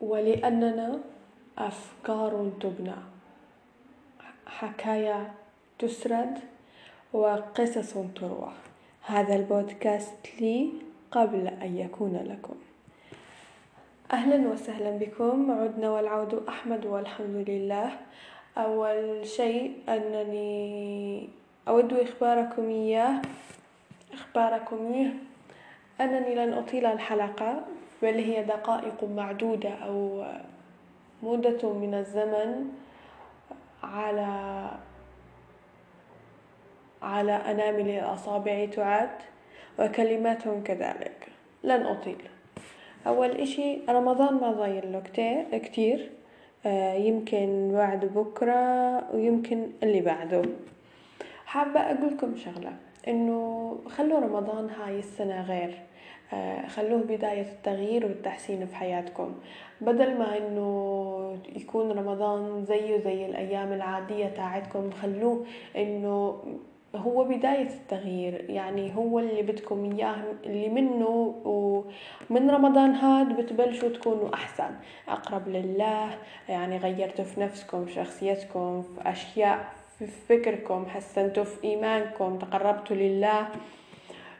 ولأننا أفكار تبنى. حكايا تسرد وقصص تروى. هذا البودكاست لي قبل أن يكون لكم. أهلا وسهلا بكم. عدنا والعود أحمد والحمد لله. أول شيء أنني أود إخباركم إياه. إخباركم إياه. أنني لن أطيل الحلقة. بل هي دقائق معدودة أو مدة من الزمن على على أنامل الأصابع تعد وكلماتهم كذلك. لن أطيل. أول إشي رمضان ما ضايل له كتير آه، يمكن بعد بكرة ويمكن اللي بعده. حابة أقولكم شغلة إنه خلوا رمضان هاي السنة غير. خلوه بداية التغيير والتحسين في حياتكم. بدل ما إنه يكون رمضان زيه زي الأيام العادية تاعتكم خلوه إنه هو بداية التغيير. يعني هو اللي بدكم إياه اللي منه ومن رمضان هاد بتبلشوا تكونوا أحسن. أقرب لله يعني غيرتوا في نفسكم في شخصيتكم في أشياء في فكركم حسنتوا في إيمانكم تقربتوا لله.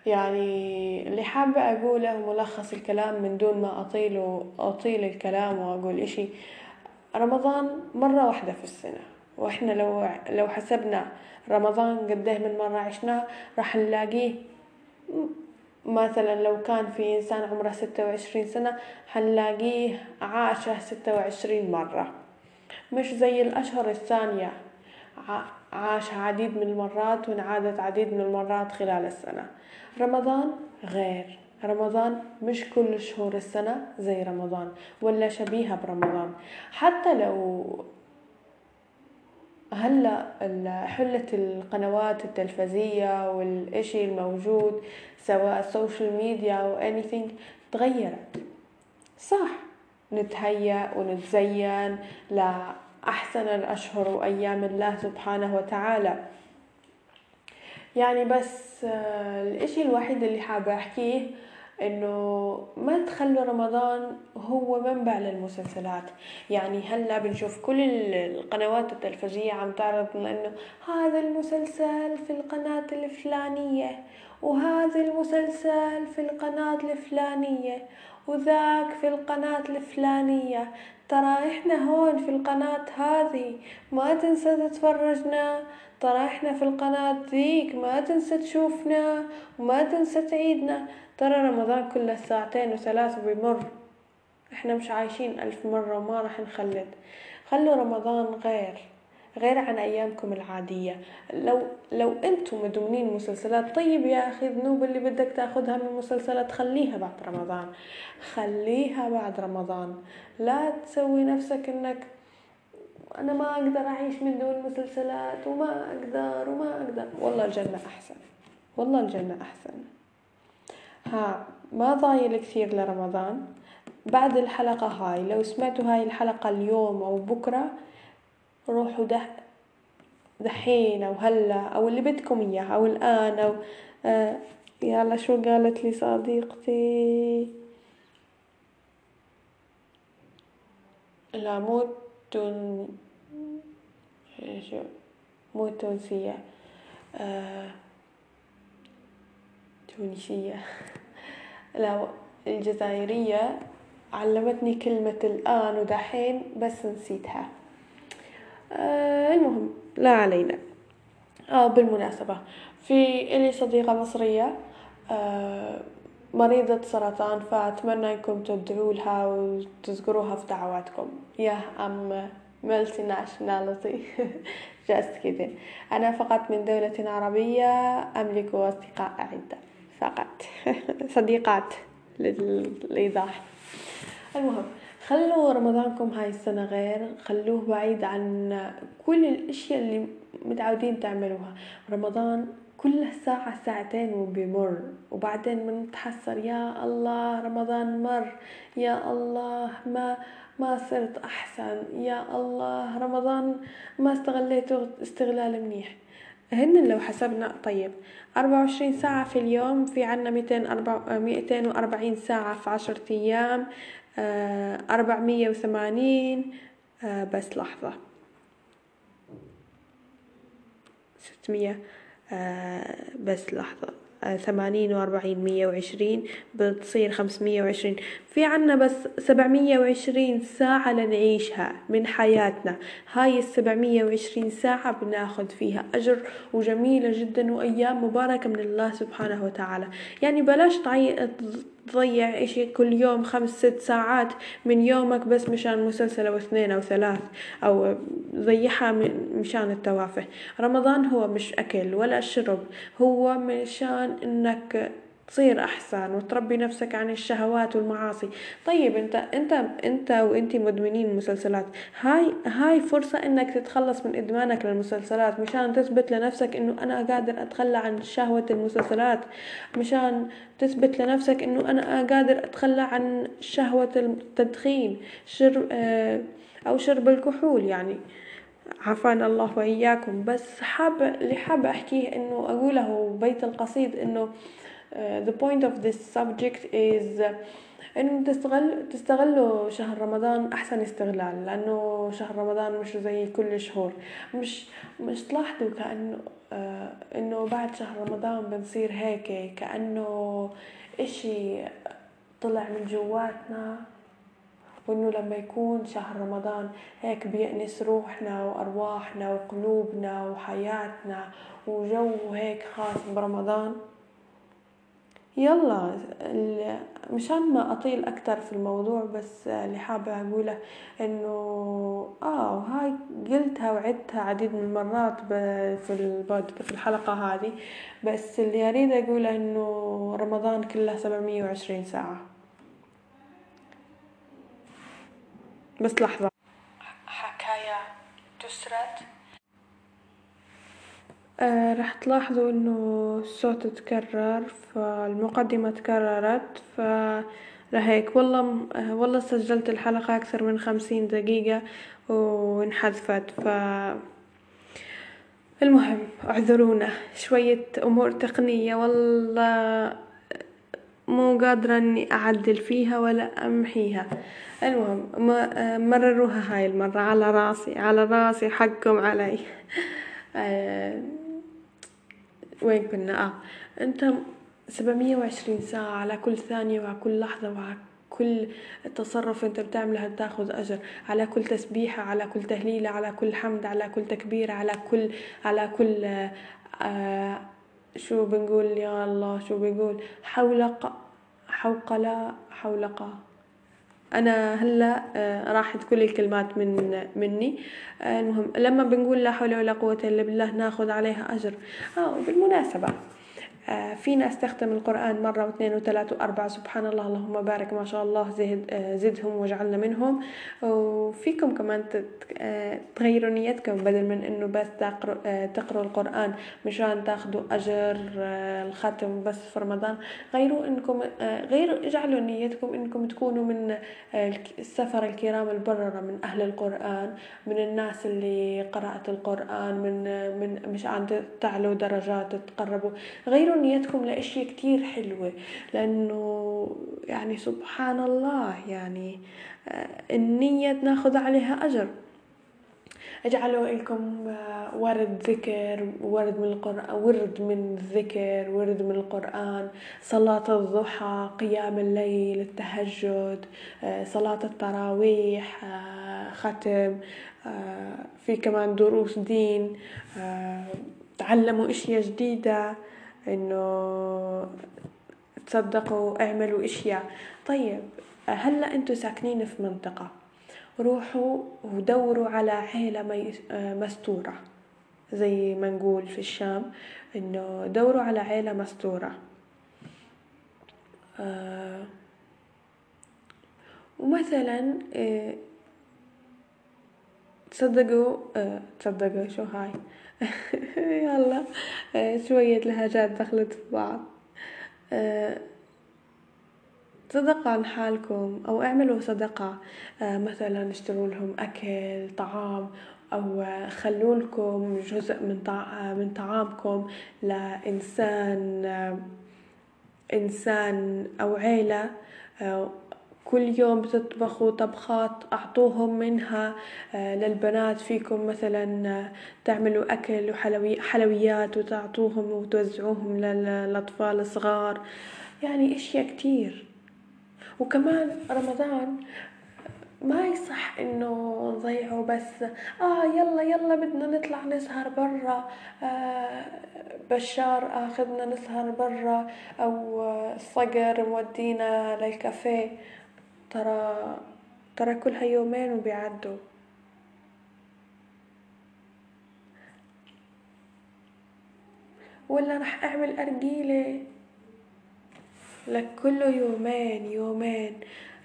يعني اللي حابة أقوله ملخص الكلام من دون ما أطيل أطيل الكلام وأقول إشي رمضان مرة واحدة في السنة. وإحنا لو لو حسبنا رمضان قديه من مرة عشناه راح نلاقيه مثلا لو كان في إنسان عمره ستة وعشرين سنة حنلاقيه عاشه ستة وعشرين مرة. مش زي الأشهر الثانية. عاش عديد من المرات وانعادت عديد من المرات خلال السنة. رمضان غير. رمضان مش كل شهور السنة زي رمضان ولا شبيهة برمضان. حتى لو هلأ حلت القنوات التلفزية والإشي الموجود سواء السوشيال ميديا أو anything تغيرت. صح نتهيأ ونتزين لأحسن الأشهر وأيام الله سبحانه وتعالى. يعني بس آه، الإشي الوحيد اللي حابة أحكيه إنه ما تخلوا رمضان هو منبع للمسلسلات. يعني هلأ بنشوف كل القنوات التلفزيونية عم تعرض إنه هذا المسلسل في القناة الفلانية وهذا المسلسل في القناة الفلانية وذاك في القناة الفلانية. ترى إحنا هون في القناة هذه ما تنسى تتفرجنا. ترى إحنا في القناة ذيك ما تنسى تشوفنا وما تنسى تعيدنا. ترى رمضان كله ساعتين وثلاث وبيمر. إحنا مش عايشين ألف مرة وما راح نخلد. خلوا رمضان غير. غير عن أيامكم العادية. لو لو أنتم مدمنين مسلسلات طيب يا أخي الذنوب اللي بدك تأخذها من المسلسلات خليها بعد رمضان. خليها بعد رمضان. لا تسوي نفسك إنك أنا ما أقدر أعيش من دون مسلسلات وما أقدر وما أقدر. والله الجنة أحسن. والله الجنة أحسن. ها ما ضايل كثير لرمضان. بعد الحلقة هاي لو سمعتوا هاي الحلقة اليوم أو بكرة روحوا دح دحين أو هلا أو اللي بدكم إياه أو الآن أو آه يلا شو قالت لي صديقتي؟ لا مو تون مو تونسية آه تونسية. لا الجزائرية علمتني كلمة الآن ودحين بس نسيتها. آه المهم لا علينا. آه بالمناسبة في إلي صديقة مصرية آه مريضة سرطان فأتمنى أنكم تدعوا لها وتذكروها في دعواتكم. yeah I'm multi nationality just كذا أنا فقط من دولة عربية أملك أصدقاء عدة فقط. صديقات للإيضاح. المهم خلوا رمضانكم هاي السنة غير خلوه بعيد عن كل الأشياء اللي متعودين تعملوها. رمضان كل ساعة ساعتين وبيمر وبعدين بنتحسر يا الله رمضان مر يا الله ما ما صرت أحسن يا الله رمضان ما استغليته استغلال منيح. هن لو حسبنا طيب أربعة وعشرين ساعة في اليوم في عنا ميتين أربعة ميتين وأربعين ساعة في عشرة أيام. أربعمية وثمانين. بس لحظة. ستمية. بس لحظة. ثمانين وأربعين مية وعشرين. بتصير خمسمية وعشرين. في عنا بس سبعمية وعشرين ساعة لنعيشها من حياتنا. هاي السبعمية وعشرين ساعة بناخد فيها أجر وجميلة جدا وأيام مباركة من الله سبحانه وتعالى. يعني بلاش تضيع إشي كل يوم خمس ست ساعات من يومك بس مشان مسلسل أو اثنين أو ثلاث أو ضيعها مشان التوافه. رمضان هو مش أكل ولا شرب هو مشان إنك تصير أحسن وتربي نفسك عن الشهوات والمعاصي. طيب أنت أنت أنت وأنت مدمنين مسلسلات هاي هاي فرصة إنك تتخلص من إدمانك للمسلسلات مشان تثبت لنفسك إنه أنا قادر أتخلى عن شهوة المسلسلات مشان تثبت لنفسك إنه أنا قادر أتخلى عن شهوة التدخين شرب آه أو شرب الكحول يعني. عافانا الله وإياكم. بس حاب اللي حابة أحكيه إنه أقوله بيت القصيد Uh, the point of this subject is uh, إنه تستغل تستغلوا شهر رمضان أحسن استغلال لأنه شهر رمضان مش زي كل الشهور مش مش تلاحظوا كأنه آه إنه بعد شهر رمضان بنصير هيك كأنه إشي طلع من جواتنا وإنه لما يكون شهر رمضان هيك بيأنس روحنا وأرواحنا وقلوبنا وحياتنا وجو هيك خاص برمضان. يلا مشان ما أطيل أكتر في الموضوع بس اللي حابة أقوله إنه آه هاي قلتها وعدتها عديد من المرات في في الحلقة هذه بس اللي أريد أقوله إنه رمضان كله سبعمية وعشرين ساعة. بس لحظة. حكاية تسرد. راح تلاحظوا إنه الصوت تكرر فالمقدمة تكررت ف لهيك والله آه والله سجلت الحلقة أكثر من خمسين دقيقة وانحذفت ف المهم اعذرونا. شوية أمور تقنية. والله مو قادرة إني أعدل فيها ولا أمحيها. المهم مرروها هاي المرة على راسي على راسي حقكم علي. آه وين كنا؟ آه. أنت سبعمية وعشرين ساعة على كل ثانية وعلى كل لحظة وعلى كل تصرف أنت بتعمله تاخذ أجر. على كل تسبيحة على كل تهليلة على كل حمد على كل تكبير على كل على كل آه شو بنقول؟ يا الله شو بنقول؟ حولق حوقلة حولقة أنا هلا آه راحت كل الكلمات من مني. آه المهم لما بنقول لا حول ولا قوة إلا بالله ناخذ عليها أجر. آه وبالمناسبة آه في ناس تختم القرآن مرة واثنين وثلاثة وأربعة. سبحان الله اللهم بارك ما شاء الله زد آه زدهم واجعلنا منهم. وفيكم كمان آه تغيروا نيتكم بدل من إنه بس تقرأ تقرأوا القرآن مشان تاخذوا أجر الختم بس في رمضان. غيروا إنكم غيروا اجعلوا نيتكم إنكم تكونوا من السفر الكرام البررة من أهل القرآن من الناس اللي قرأت القرآن من من مشان تعلوا درجات تتقربوا. غيروا نيتكم لأشياء كتير حلوة لأنه يعني سبحان الله يعني النية ناخذ عليها أجر. اجعلوا لكم ورد ذكر ورد من القرآن ورد من الذكر ورد من القرآن صلاة الضحى قيام الليل التهجد صلاة التراويح ختم في كمان دروس دين تعلموا إشياء جديدة. إنه تصدقوا اعملوا إشياء. طيب هلأ أنتوا ساكنين في منطقة. روحوا ودوروا على عيلة مستورة. زي ما نقول في الشام إنه دوروا على عيلة مستورة. آه ومثلا آه تصدقوا آه تصدقوا شو هاي؟ يلا شوية لهجات دخلت في بعض. صدقوا عن حالكم أو اعملوا صدقة. مثلا اشتروا لهم أكل طعام أو خلوا لكم جزء من من طعامكم لإنسان إنسان أو عيلة. كل يوم بتطبخوا طبخات أعطوهم منها آه، للبنات فيكم مثلا آه، تعملوا أكل وحلويات وتعطوهم وتوزعوهم للأطفال الصغار. يعني أشياء كتير. وكمان رمضان ما يصح إنه نضيعه بس آه يلا يلا بدنا نطلع نسهر برا آه بشار آخذنا نسهر برا أو الصقر مودينا للكافيه. ترى ترى كلها يومين وبيعدوا. ولا رح أعمل أرجيلة. لك كله يومين يومين.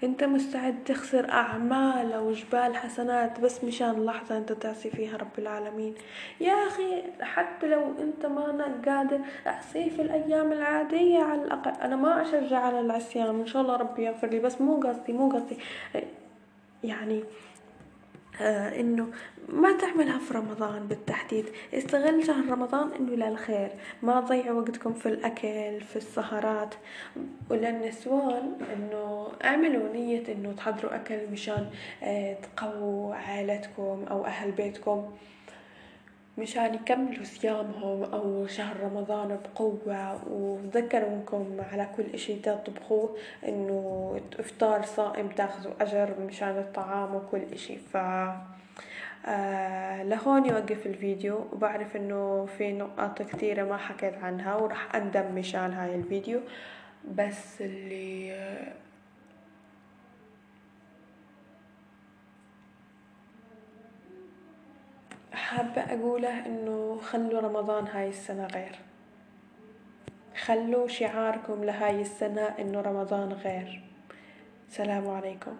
انت مستعد تخسر أعمال أو جبال حسنات بس مشان لحظة انت تعصي فيها رب العالمين؟ يا أخي حتى لو انت ما قادر اعصيه في الأيام العادية على الأقل. أنا ما أشجع على العصيان إن شاء الله ربي يغفر لي بس مو قصدي مو قصدي. يعني آه إنه ما تعملها في رمضان بالتحديد. استغل شهر رمضان إنه للخير. ما تضيعوا وقتكم في الأكل في السهرات. وللنسوان إنه اعملوا نية إنه تحضروا أكل مشان آه تقووا عائلتكم أو أهل بيتكم. مشان يكملوا صيامهم أو شهر رمضان بقوة وتذكروا إنكم على كل إشي تطبخوه إنه إفطار صائم تاخذوا أجر مشان الطعام وكل إشي. ف آه لهون يوقف الفيديو وبعرف إنه في نقاط كثيرة ما حكيت عنها وراح اندم مشان هاي الفيديو. بس اللي حابة أقوله إنه خلوا رمضان هاي السنة غير. خلوا شعاركم لهاي السنة إنه رمضان غير. سلام عليكم.